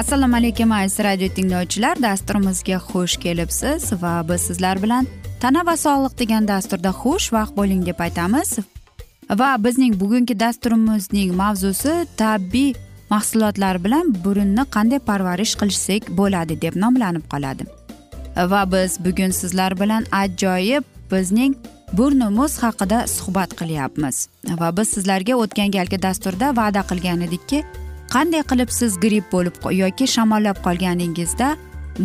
assalomu alaykum aziz radio tinglovchilar. Dasturimizga xush kelibsiz va biz sizlar bilan tana va sog'liq degan dasturda xush vaqt bo'ling deb aytamiz. Va bizning bugungi dasturimizning mavzusi tabiiy mahsulotlar bilan burunni qanday parvarish qilsak bo'ladi deb nomlanib qoladi. Va biz bugun sizlar bilan ajoyib bizning burnimiz haqida suhbat qilyapmiz. Va biz sizlarga o'tgan galgi dasturda va'da qilgan edikki qanday qilib siz gripp bo'lib yoki shamollab qolganingizda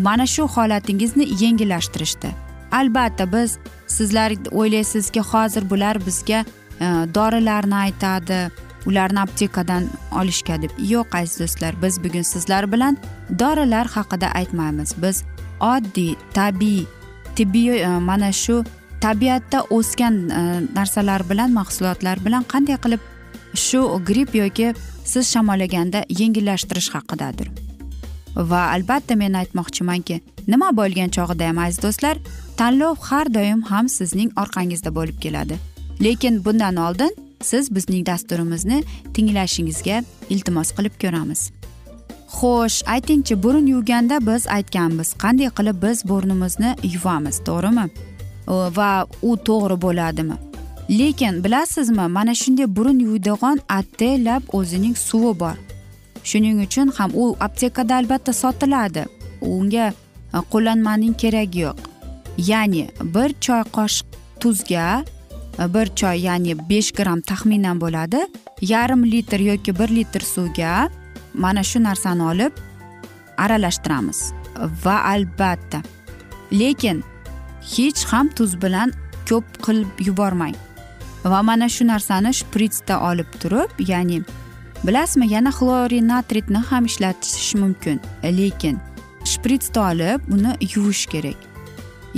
mana shu holatingizni yengillashtirishdi. Albatta biz sizlar o'ylaysizki hozir bular bizga e, dorilarni aytadi ularni aptekadan olishga deb. Yo'q aziz do'stlar biz bugun sizlar bilan dorilar haqida aytmaymiz. Biz oddiy tabiiy tibbiy e, mana shu tabiatda o'sgan e, narsalar bilan mahsulotlar bilan qanday qilib shu gripp yoki siz shamollaganda yengillashtirish haqidadir va albatta men aytmoqchimanki nima bo'lgan chog'ida ham aziz do'stlar tanlov har doim ham sizning orqangizda bo'lib keladi. Lekin bundan oldin siz bizning dasturimizni tinglashingizga iltimos qilib ko'ramiz. Xo'sh aytingchi burun yuvganda biz aytganmiz qanday qilib biz burnimizni yuvamiz to'g'rimi? Va u to'g'ri bo'ladimi? Lekin bilasizmi mana shunday burun yuvadigan attellab o'zining suvi bor. Shuning uchun ham u aptekada albatta sotiladi. Unga e, qo'llanmaning keragi yo'q. Ya'ni bir choy qoshiq tuzga e, bir choy ya'ni besh gramm taxminan bo'ladi. Yarim litr yoki bir litr suvga mana shu narsani olib aralashtiramiz. Va albatta lekin hech ham tuz bilan ko'p qilib yubormang. Va mana shu narsani shpritsda olib turib ya'ni bilasizmi yana xlorinatritni ham ishlatish mumkin. Lekin shpritsda olib uni yuvish kerak.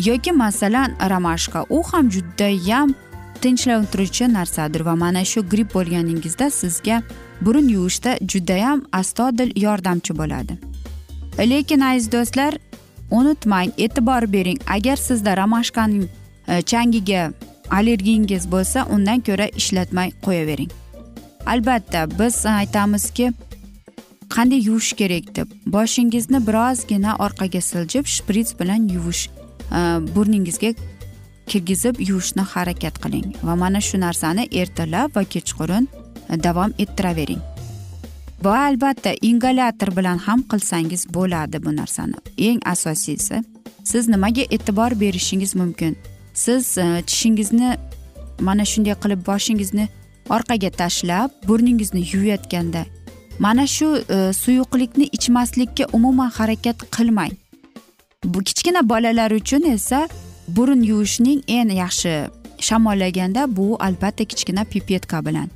Yoki masalan ramashka u ham judayam tinchlantiruvchi narsadir va mana shu gripp bo'lganingizda sizga burun yuvishda judayam astodil yordamchi bo'ladi. Lekin aziz do'stlar unutmang e'tibor bering. Agar sizda ramashkaning e, changiga allergiyangiz bo'lsa undan ko'ra ishlatmay qo'yavering. Albatta biz aytamizki qanday yuvish kerak deb boshingizni birozgina orqaga siljib shprits bilan yuvish e, burningizga kirgizib yuvishni harakat qiling va mana shu narsani ertalab va kechqurun davom ettiravering va albatta ingalyator bilan ham qilsangiz bo'ladi bu narsani. Eng asosiysi siz nimaga e'tibor berishingiz mumkin? Siz e, tishingizni mana shunday qilib boshingizni orqaga tashlab burningizni yuvayotganda mana shu e, suyuqlikni ichmaslikka umuman harakat qilmang. Bu kichkina bolalar uchun esa burun yuvishning eng yaxshi shamollaganda bu albatta kichkina pipetka bilan.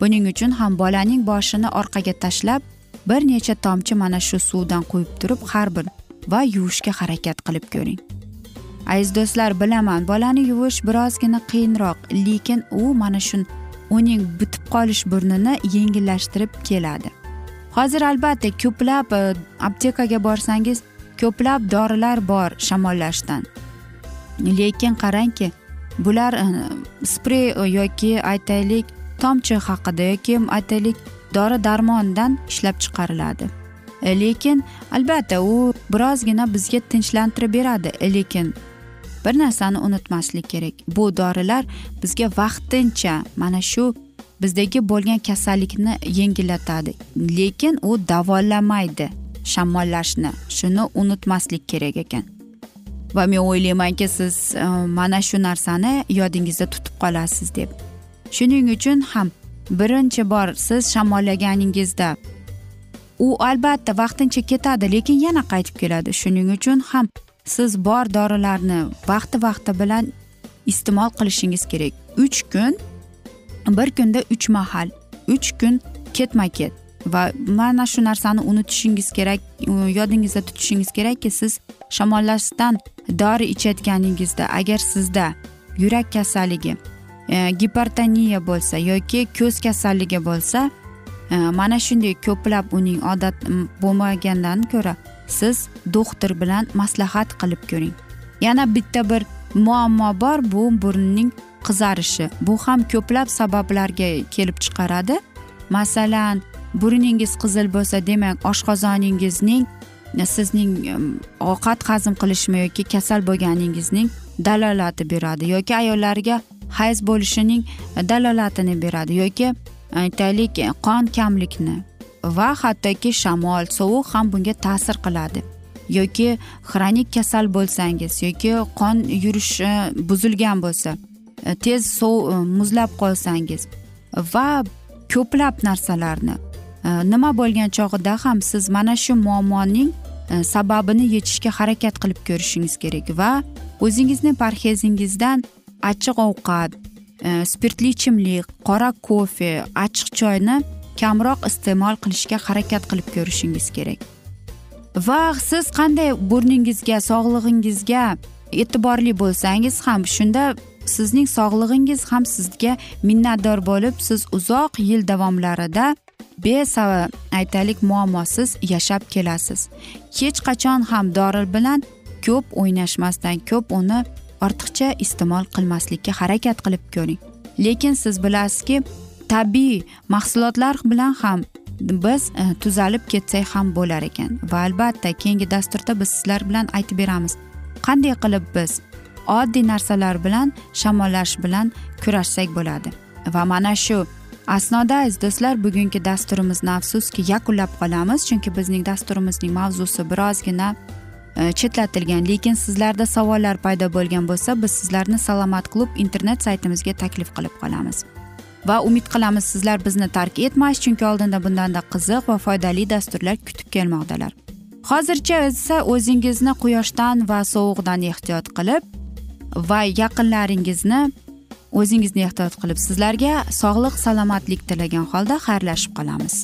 Buning uchun ham bolaning boshini orqaga tashlab bir necha tomchi mana shu suvdan quyib turib har bir va yuvishga harakat qilib ko'ring. Aziz do'stlar bilaman bolani yuvish birozgina qiyinroq lekin u mana shu uning bitib qolish burnini yengillashtirib keladi. Hozir albatta ko'plab e, aptekaga borsangiz ko'plab dorilar bor shamollashdan lekin qarangki bular e, sprey yoki aytaylik tomchi haqida yoki aytaylik dori darmondan ishlab chiqariladi. E, lekin albatta u birozgina bizga tinchlantirib beradi lekin bir narsani unutmaslik kerak. Bu dorilar bizga vaqtincha mana shu bizdagi bo'lgan kasallikni yengillatadi. Lekin u davolamaydi shamollashni shuni unutmaslik kerak ekan. Va men o'ylaymanki siz e, mana shu narsani yodingizda tutib qolasiz deb. Shuning uchun ham birinchi bor siz shamollaganingizda u albatta vaqtincha ketadi lekin yana qaytib keladi. Shuning uchun ham siz bor dorilarni vaqti vaqti bilan iste'mol qilishingiz kerak. Uch kun bir kunda uch mahal uch kun ketma ket va mana shu narsani unutishingiz kerak yodingizda tutishingiz kerakki siz shamollashdan dori ichayotganingizda agar sizda yurak kasalligi e, gipertoniya bo'lsa yoki ko'z kasalligi bo'lsa e, mana shunday ko'plab uning odat bo'lmagandan ko'ra siz doktor bilan maslahat qilib ko'ring. Yana bitta bir muammo bor bu burunning qizarishi. Bu ham ko'plab sabablarga kelib chiqaradi. Masalan burningiz qizil bo'lsa demak oshqozoningizning sizning ovqat hazm qilishmi yoki kasal bo'lganingizning dalolati beradi yoki ayollarga hayz bo'lishining dalolatini beradi yoki aytaylik qon kamlikni va hattoki shamol sovuq ham bunga ta'sir qiladi. Yoki xronik kasal bo'lsangiz yoki qon yurishi buzilgan bo'lsa e, tez sov e, muzlab qolsangiz va ko'plab narsalarni e, nima bo'lgan chog'ida ham siz mana shu muammoning sababini yechishga harakat qilib ko'rishingiz kerak va o'zingizni parhezingizdan achchiq ovqat spirtli ichimlik qora kofe achchiq choyni kamroq iste'mol qilishga harakat qilib ko'rishingiz kerak. Va siz qanday burningizga sog'lig'ingizga e'tiborli bo'lsangiz ham shunda sizning sog'lig'ingiz ham sizga minnatdor bo'lib siz uzoq yil davomlarida besava aytaylik muammosiz yashab kelasiz. Hech qachon ham dori bilan ko'p o'ynashmasdan ko'p uni ortiqcha iste'mol qilmaslikka harakat qilib ko'ring. Lekin siz bilasizki tabiiy mahsulotlar bilan ham biz e, tuzalib ketsak ham bo'lar ekan. Va albatta keyingi dasturda biz sizlar bilan aytib beramiz. Qanday qilib biz oddiy narsalar bilan shamollash bilan kurashsak bo'ladi? Va mana shu asnoda aziz do'stlar bugungi dasturimizni afsuski yakunlab qolamiz. Chunki bizning dasturimizning mavzusi birozgina e, chetlatilgan. Lekin sizlarda savollar paydo bo'lgan bo'lsa biz sizlarni salomat klub internet saytimizga taklif qilib qolamiz. Va umid qilamiz sizlar bizni tark etmaysiz chunki oldinda bundanda qiziq va foydali dasturlar kutib kelmoqdalar. Hozircha esa o'zingizni quyoshdan va sovuqdan ehtiyot qilib va yaqinlaringizni o'zingizni ehtiyot qilib sizlarga sog'lik salomatlik tilagan holda xayrlashib qolamiz.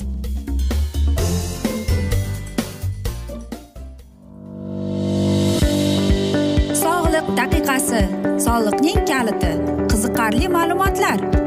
Sog'liq daqiqasi soliqning kaliti qiziqarli ma'lumotlar.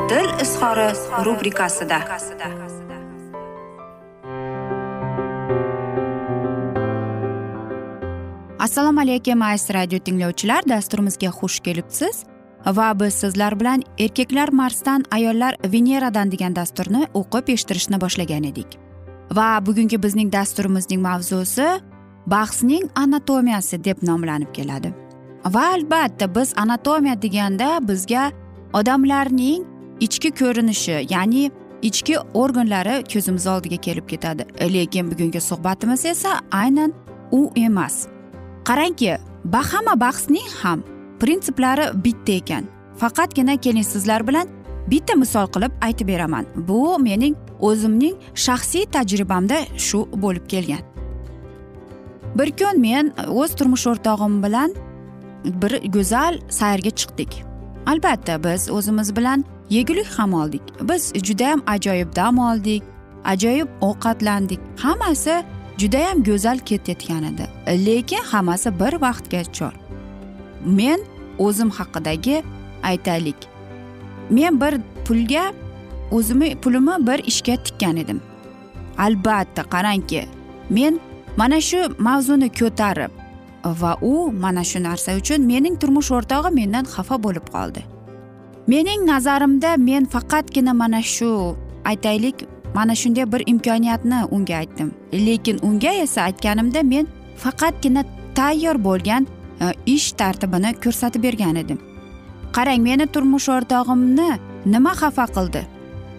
izhori rubrikasida. Assalomu alaykum aziz radio tinglovchilar. Dasturimizga xush kelibsiz. Va biz sizlar bilan erkaklar marsdan ayollar veneradan degan dasturni o'qib eshittirishni boshlagan edik. Va bugungi bizning dasturimizning mavzusi bahsning anatomiyasi deb nomlanib keladi. Va albatta biz anatomiya deganda bizga odamlarning ichki ko'rinishi ya'ni ichki organlari ko'zimiz oldiga kelib ketadi. Lekin bugungi suhbatimiz esa aynan u emas. Qarangki bahama bahsning ham prinsiplari bitta ekan. Faqatgina keling sizlar bilan bitta misol qilib aytib beraman. Bu mening o'zimning shaxsiy tajribamda shu bo'lib kelgan. Bir kun men o'z turmush o'rtog'im bilan bir go'zal sayrga chiqdik. Albatta biz o'zimiz bilan yegulik ham oldik. Biz judayam ajoyib dam oldik ajoyib ovqatlandik. Hammasi judayam go'zal ketayotgan edi lekin hammasi bir vaqtga chor men o'zim haqidagi aytaylik. Men bir pulga o'zimni pulimni bir ishga tikkan edim. Albatta qarangki men mana shu mavzuni ko'tarib va u mana shu narsa uchun mening turmush o'rtog'im mendan xafa bo'lib qoldi. Mening nazarimda men faqatgina mana shu aytaylik mana shunday bir imkoniyatni unga aytdim. Lekin unga esa aytganimda men faqatgina tayyor bo'lgan e, ish tartibini ko'rsatib bergan edim. Qarang meni turmush o'rtog'imni nima xafa qildi?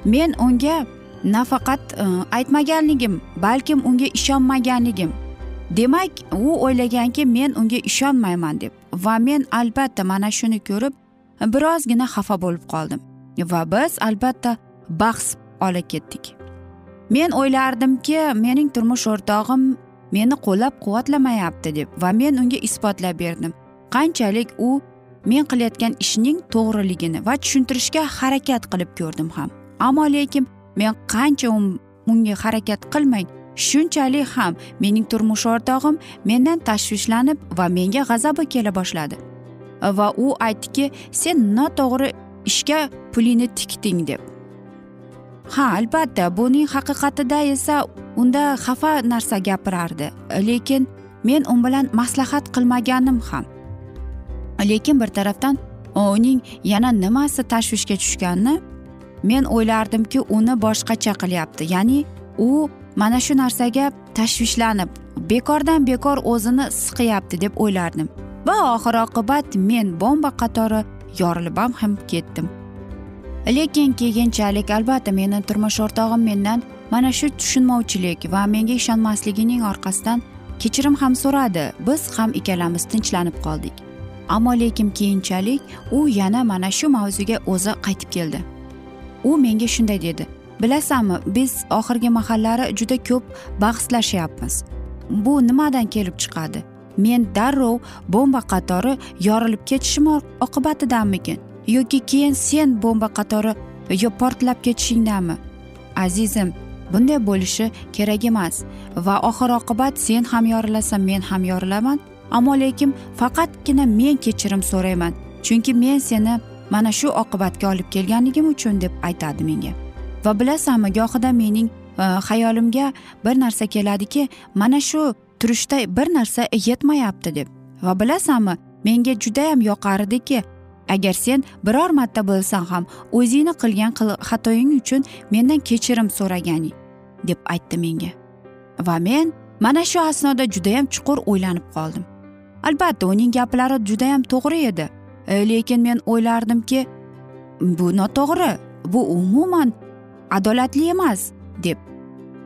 Men unga nafaqat e, aytmaganligim balkim unga ishonmaganligim. Demak u o'ylaganki men unga ishonmayman deb va men albatta mana shuni ko'rib birozgina xafa bo'lib qoldim. Va biz albatta bahs olib ketdik. Men o'ylardimki mening turmush o'rtog'im meni qo'llab quvvatlamayapti deb va men unga isbotlab berdim. Qanchalik u men qilayotgan ishning to'g'riligini va tushuntirishga harakat qilib ko'rdim ham. Ammo lekin men qancha um, unga harakat qilmay shunchalik ham mening turmush o'rtog'im mendan tashvishlanib va menga g'azabi kela boshladi. Va u aytdiki sen noto'g'ri ishga pulingni tikding deb. Ha albatta buning haqiqatida esa unda xafa narsa gapirardi. Lekin men u bilan maslahat qilmaganim ham. Lekin bir tarafdan uning yana nimasi tashvishga tushganini men o'ylardimki uni boshqacha qilyapti. Ya'ni u mana shu narsaga tashvishlanib bekordan bekor o'zini siqyapti deb o'ylardim. Va oxir oqibat men bomba qatori yorilib ham ketdim. Lekin keyinchalik albatta meni turmush o'rtog'im mendan mana shu tushunmovchilik va menga ishonmasligining orqasidan kechirim ham so'radi. Biz ham ikkalamiz tinchlanib qoldik. Ammo lekin keyinchalik u yana mana shu mavzuga o'zi qaytib keldi. U menga shunday dedi. Bilasanmi biz oxirgi mahallari juda ko'p bahslashyapmiz. Bu nimadan kelib chiqadi? Men darrov bomba qatori yorilib ketishim oqibatidanmikin yoki keyin sen bomba qatori yo portlab ketishingdanmi? Azizim bunday bo'lishi kerak emas va oxir oqibat sen ham yorilasan men ham yorilaman. Ammo lekin faqatgina men kechirim so'rayman. Chunki men seni mana shu oqibatga olib kelganligim uchun deb aytadi menga. Va bilasanmi gohida mening e, xayolimga bir narsa keladiki mana shu turishda bir narsa yetmayapti deb. Va bilasanmi menga judayam yoqardiki agar sen biror marta bo'lsang ham o'zingni qilgan xatoying uchun mendan kechirim so'ragani deb aytdi menga. Va men mana shu asnoda judayam chuqur o'ylanib qoldim. Albatta uning gaplari judayam to'g'ri edi e, lekin men o'ylardimki bu noto'g'ri bu umuman adolatli emas deb.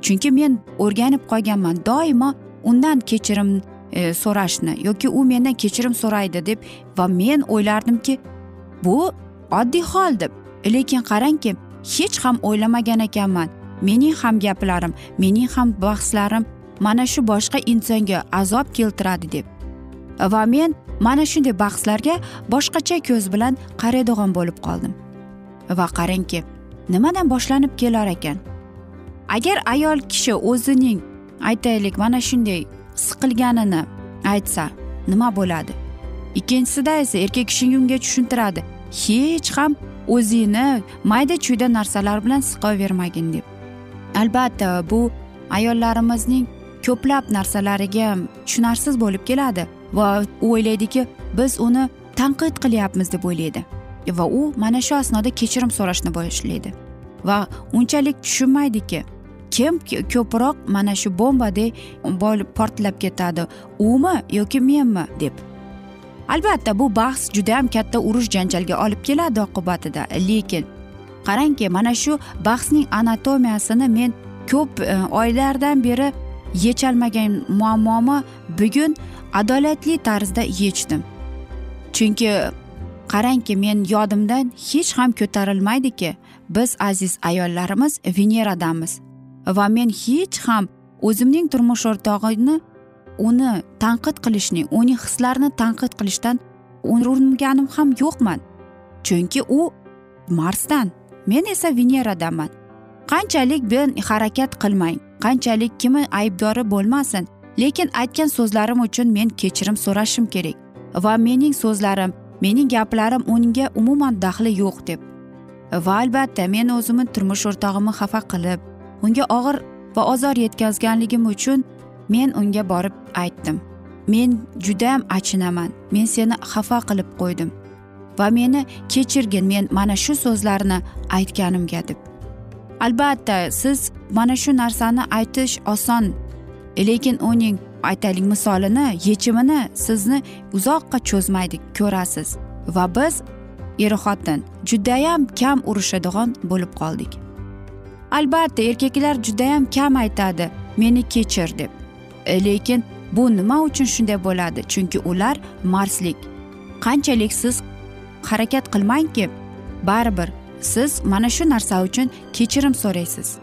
Chunki men o'rganib qolganman doimo undan kechirim e, so'rashni yoki u mendan kechirim so'raydi deb va men o'ylardimki bu oddiy hol deb. Lekin qarangki hech ham o'ylamagan ekanman. Mening ham gaplarim mening ham bahslarim mana shu boshqa insonga azob keltiradi deb. Va men mana shunday bahslarga boshqacha ko'z bilan qaraydigan bo'lib qoldim. Va qarangki nimadan boshlanib kelar ekan? Agar ayol kishi o'zining aytaylik mana shunday siqilganini aytsa nima bo'ladi? Ikkinchisida esa erkak kishi unga tushuntiradi. Hech ham o'zingni mayda chuyda narsalar bilan siqavermagin deb. Albatta bu ayollarimizning ko'plab narsalariga tushunarsiz bo'lib keladi va u o'ylaydiki biz uni tanqid qilyapmiz deb o'ylaydi. Va u mana shu asnoda kechirim so'rashni boshlaydi. Va unchalik tushunmaydiki kim ko'proq mana shu bombadek bo'lib portlab ketadi. Umi yoki menmi deb. Albatta bu bahs judayam katta urush janjalga olib keladi oqibatida. Lekin qarangki mana shu bahsning anatomiyasini men ko'p e, oylardan beri yecholmagan muammomi bugun adolatli tarzda yechdim. Chunki qarangki men yodimdan hech ham ko'tarilmaydiki biz aziz ayollarimiz veneradamiz. Va men hech ham o'zimning turmush o'rtog'imni uni tanqid qilishning uning hislarini tanqid qilishdan uringanim ham yo'qman. Chunki u marsdan men esa veneradanman. Qanchalik men harakat qilmang qanchalik kimi aybdori bo'lmasin lekin aytgan so'zlarim uchun men kechirim so'rashim kerak va mening so'zlarim mening gaplarim unga umuman daxli yo'q deb. Va albatta men o'zimni turmush o'rtog'imni xafa qilib unga og'ir va ozor yetkazganligim uchun men unga borib aytdim. Men judayam achinaman. Men seni xafa qilib qo'ydim va meni kechirgin men mana shu so'zlarni aytganimga deb. Albatta siz mana shu narsani aytish oson lekin uning aytaylik misolini yechimini sizni uzoqqa cho'zmaydi ko'rasiz. Va biz er xotin judayam kam urishadigan bo'lib qoldik. Albatta erkaklar judayam kam aytadi meni kechir deb. E, lekin bu nima uchun shunday bo'ladi? Chunki ular marslik. Qanchalik siz harakat qilmangki? Baribir siz mana shu narsa uchun kechirim so'raysiz.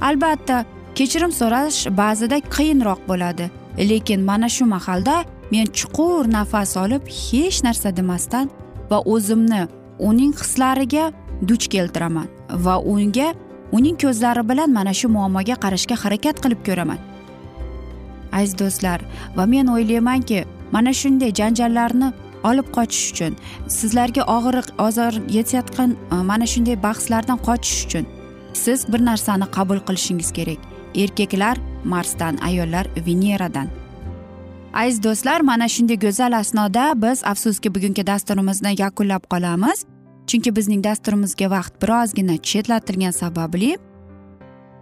Albatta kechirim so'rash ba'zida qiyinroq bo'ladi. Lekin mana shu mahalda men chuqur nafas olib hech narsa demasdan va o'zimni uning hislariga duch keltiraman va unga uning ko'zlari bilan mana shu muammoga qarashga harakat qilib ko'raman. Aziz do'stlar va men o'ylaymanki mana shunday janjallarni olib qochish uchun sizlarga og'riq ozor yetayotgan e, mana shunday bahslardan qochish uchun siz bir narsani qabul qilishingiz kerak. Erkaklar marsdan ayollar veneradan. Aziz do'stlar mana shunday go'zal asnoda biz afsuski bugungi dasturimizni yakunlab qolamiz. Chunki bizning dasturimizga vaqt birozgina chetlatilgani sababli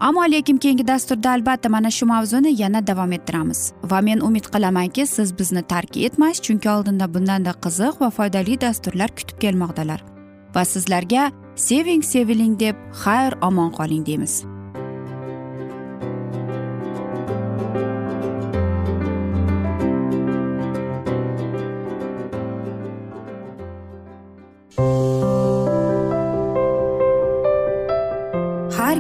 ammo lekin keyingi dasturda albatta mana shu mavzuni yana davom ettiramiz. Va men umid qilamanki siz bizni tark etmaysiz chunki oldinda bundanda qiziq va foydali dasturlar kutib kelmoqdalar. Va sizlarga seving seviling deb xayr omon qoling deymiz.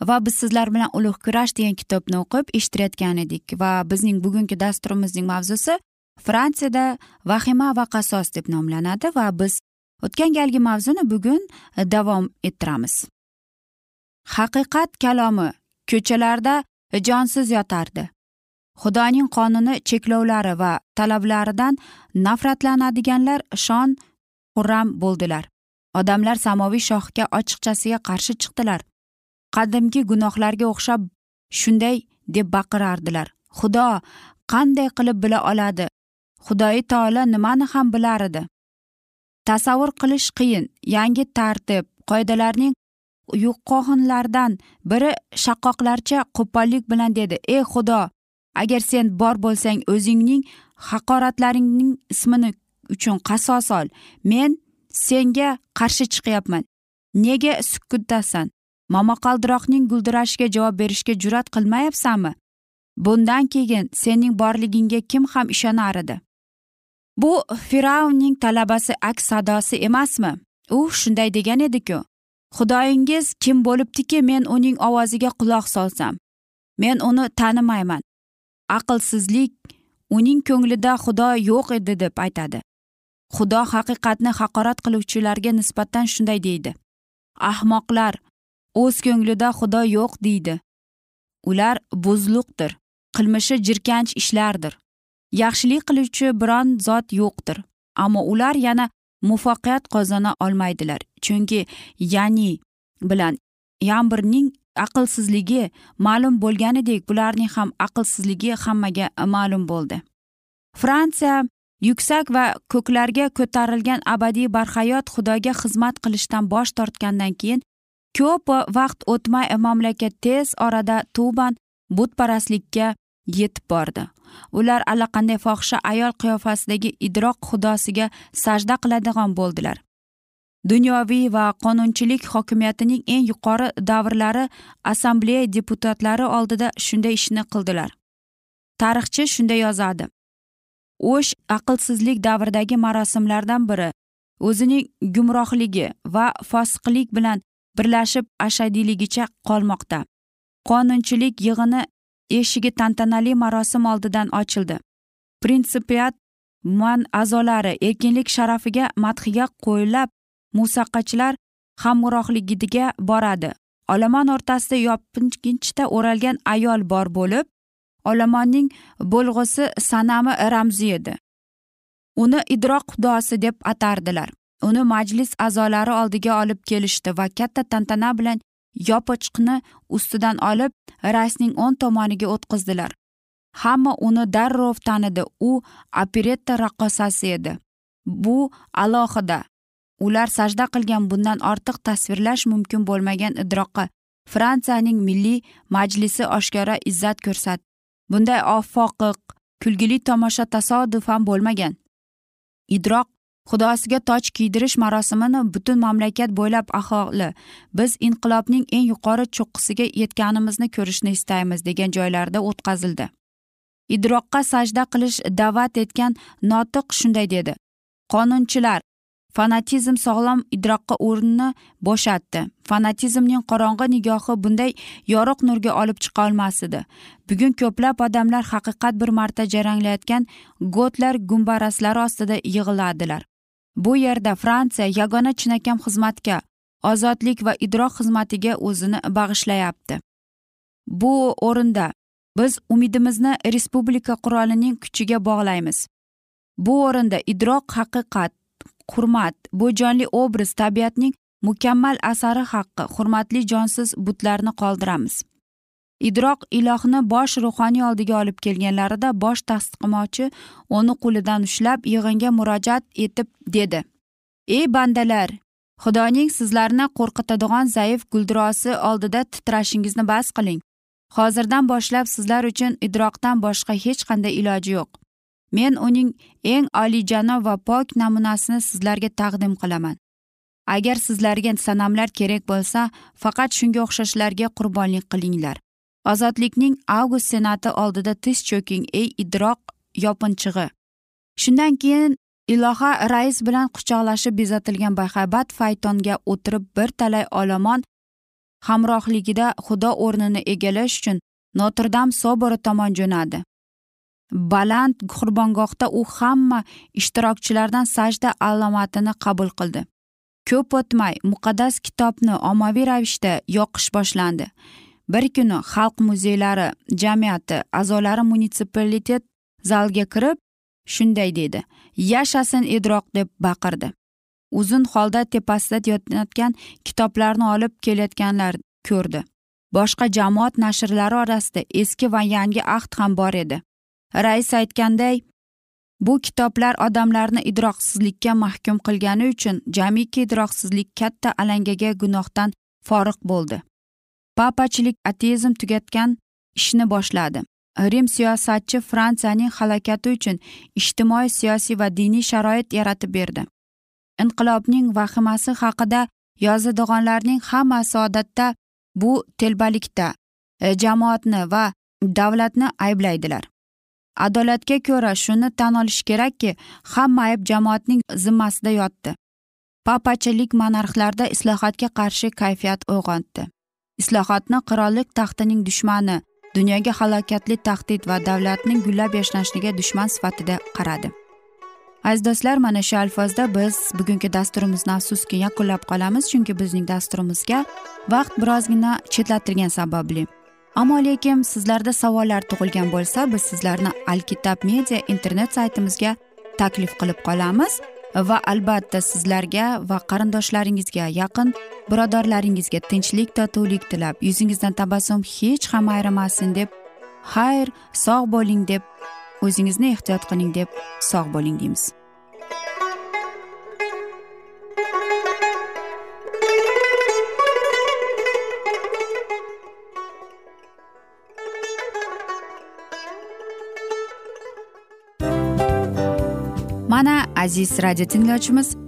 Va biz sizlar bilan ulug' kurash degan kitobni o'qib eshittirayotgan edik va bizning bugungi dasturimizning mavzusi fransiyada vahima va qasos deb nomlanadi va biz o'tgan galgi mavzuni bugun e, davom ettiramiz. Haqiqat kalomi ko'chalarda e, jonsiz yotardi. Xudoning qonuni cheklovlari va talablaridan nafratlanadiganlar shon xurram bo'ldilar. Odamlar samoviy shohga ochiqchasiga qarshi chiqdilar. Qadimgi gunohlarga o'xshab shunday deb baqirardilar. Xudo qanday qilib bila oladi? Xudoyi taolo nimani ham bilar edi? Tasavvur qilish qiyin yangi tartib qoidalarning yuqohinlaridan biri shaqqoqlarcha qo'pollik bilan dedi. Ey xudo agar sen bor bo'lsang o'zingning haqoratlaringning ismini uchun qasos ol. Men senga qarshi chiqyapman. Nega sukutdasan? Momaqaldiroqning guldirashiga javob berishga jur'at qilmayapsanmi? Bundan keyin sening borligingga kim ham ishonar edi? Bu fir'avnning talabasi aks sadosi emasmi? U shunday degan ediku. Xudoyingiz kim bo'libdiki men uning ovoziga quloq solsam? Men uni tanimayman. Aqlsizlik uning ko'nglida xudo yo'q edi deb aytadi. Xudo haqiqatni haqorat qiluvchilarga nisbatan shunday deydi. Ahmoqlar o'z ko'nglida xudo yo'q deydi. Ular buzluqdir qilmishi jirkanch ishlardir. Yaxshilik qiluvchi biron zot yo'qdir ammo ular yana muvaffaqiyat qozona olmaydilar chunki ya'ni bilan yambirning aqlsizligi ma'lum bo'lganidek bularning ham aqlsizligi hammaga ma'lum bo'ldi. Fransiya yuksak va ko'klarga ko'tarilgan abadiy barhayot xudoga xizmat qilishdan bosh tortgandan keyin ko'p vaqt o'tmay mamlakat tez orada tuban butparastlikka yetib bordi. Ular allaqanday fohisha ayol qiyofasidagi idroq xudosiga sajda qiladigan bo'ldilar. Dunyoviy va qonunchilik hokimiyatining eng yuqori davrlari assambleya deputatlari oldida shunday ishni qildilar. Tarixchi shunday yozadi o'sh aqlsizlik davridagi marosimlardan biri o'zining gumrohligi va fosiqlik bilan birlashib ashadiyligicha qolmoqda. Qonunchilik yig'ini eshigi tantanali marosim oldidan ochildi. Prinsipiat man a'zolari erkinlik sharafiga madhiya qo'yilab musaqachilar hamrohligiga boradi. Olomon o'rtasida yopinchiqda o'ralgan ayol bor bo'lib olomonning bo'lg'usi sanami ramzi edi. Uni idroq xudosi deb atardilar. Uni majlis a'zolari oldiga olib kelishdi va katta tantana bilan yopichqni ustidan olib rasning o'ng tomoniga o'tqizdilar. Hamma uni darrov tanidi. U operetta raqqosasi edi. Bu alohida. Ular sajda qilgan bundan ortiq tasvirlash mumkin bo'lmagan idroqqa fransiyaning milliy majlisi oshkora izzat ko'rsat bunday ofoqiq kulgili tomosha tasodifan bo'lmagan. Idroq xudosiga toj kiydirish marosimini butun mamlakat bo'ylab aholi biz inqilobning eng yuqori cho'qqisiga yetganimizni ko'rishni istaymiz degan joylarda o'tkazildi. Idroqqa sajda qilish da'vat etgan notiq shunday dedi. Qonunchilar fanatizm sog'lom idroqqa o'rnini bo'shatdi. Fanatizmning qorong'i nigohi bunday yorug' nurga olib chiqa olmas edi bugun ko'plab odamlar haqiqat bir marta jaranglayotgan gotlar gumbaraslari ostida yig'iladilar. Bu yerda fransiya yagona chinakam xizmatga ozodlik va idroq xizmatiga o'zini bag'ishlayapti. Bu o'rinda biz umidimizni respublika qurolining kuchiga bog'laymiz. Bu o'rinda idroq haqiqat hurmat bu jonli obraz tabiatning mukammal asari haqqi hurmatli jonsiz butlarni qoldiramiz. Idroq ilohni bosh ruhoniy oldiga olib kelganlarida bosh tasdiqmochi uni qo'lidan ushlab yig'inga murojaat etib dedi. Ey bandalar xudoning sizlarni qo'rqitadigan zaif guldurosi oldida titrashingizni bas qiling. Hozirdan boshlab sizlar uchun idroqdan boshqa hech qanday iloji yo'q. Men uning eng oliyjanob va pok namunasini sizlarga taqdim qilaman. Agar sizlarga sanamlar kerak bo'lsa faqat shunga o'xshashlarga qurbonlik qilinglar. Ozodlikning avgust senati oldida tiz cho'king ey idroq yopinchig'i shundan keyin iloha rais bilan quchoqlashib bezatilgan bahaybat faytonga o'tirib bir talay olomon hamrohligida xudo o'rnini egallash uchun notrdam sobori tomon jo'nadi. Baland qurbongohda u hamma ishtirokchilardan sajda alomatini qabul qildi. Ko'p o'tmay muqaddas kitobni ommaviy ravishda yoqish boshlandi. Bir kuni xalq muzeylari jamiyati a'zolari munitsipalitet zalga kirib shunday dedi. Yashasin idroq deb baqirdi. Uzun holda tepasida yotayotgan kitoblarni olib kelayotganlar ko'rdi. Boshqa jamoat nashrlari orasida eski va yangi ahd ham bor edi. Rais aytganday bu kitoblar odamlarni idroqsizlikka mahkum qilgani uchun jamiki idroqsizlik katta alangaga gunohdan forig' bo'ldi. Papachilik ateizm tugatgan ishni boshladi. Rim siyosatchi fransiyaning halokati uchun ijtimoiy siyosiy va diniy sharoit yaratib berdi. Inqilobning vahimasi haqida yozadiganlarning hammasi odatda bu telbalikda e, jamoatni va davlatni ayblaydilar. Adolatga ko'ra shuni tan olish kerakki hamma ayb jamoatning zimmasida yotdi. Papachilik monarxlarda islohotga qarshi kayfiyat uyg'otdi. Islohotni qirollik taxtining dushmani dunyoga halokatli tahdid va davlatning gullab yashnashligiga dushman sifatida qaradi. Aziz do'stlar mana shu alfozda biz bugungi dasturimizni afsuski yakunlab qolamiz chunki bizning dasturimizga vaqt birozgina chetlatilgani sababli. Ammo lekin sizlarda savollar tug'ilgan bo'lsa biz sizlarni alkitab media internet saytimizga taklif qilib qolamiz va albatta sizlarga va qarindoshlaringizga yaqin birodarlaringizga tinchlik totuvlik tilab yuzingizdan tabassum hech ham ayrimasin deb xayr sog' bo'ling deb o'zingizni ehtiyot qiling deb sog' bo'ling deymiz. Mana aziz radio tinglovchimiz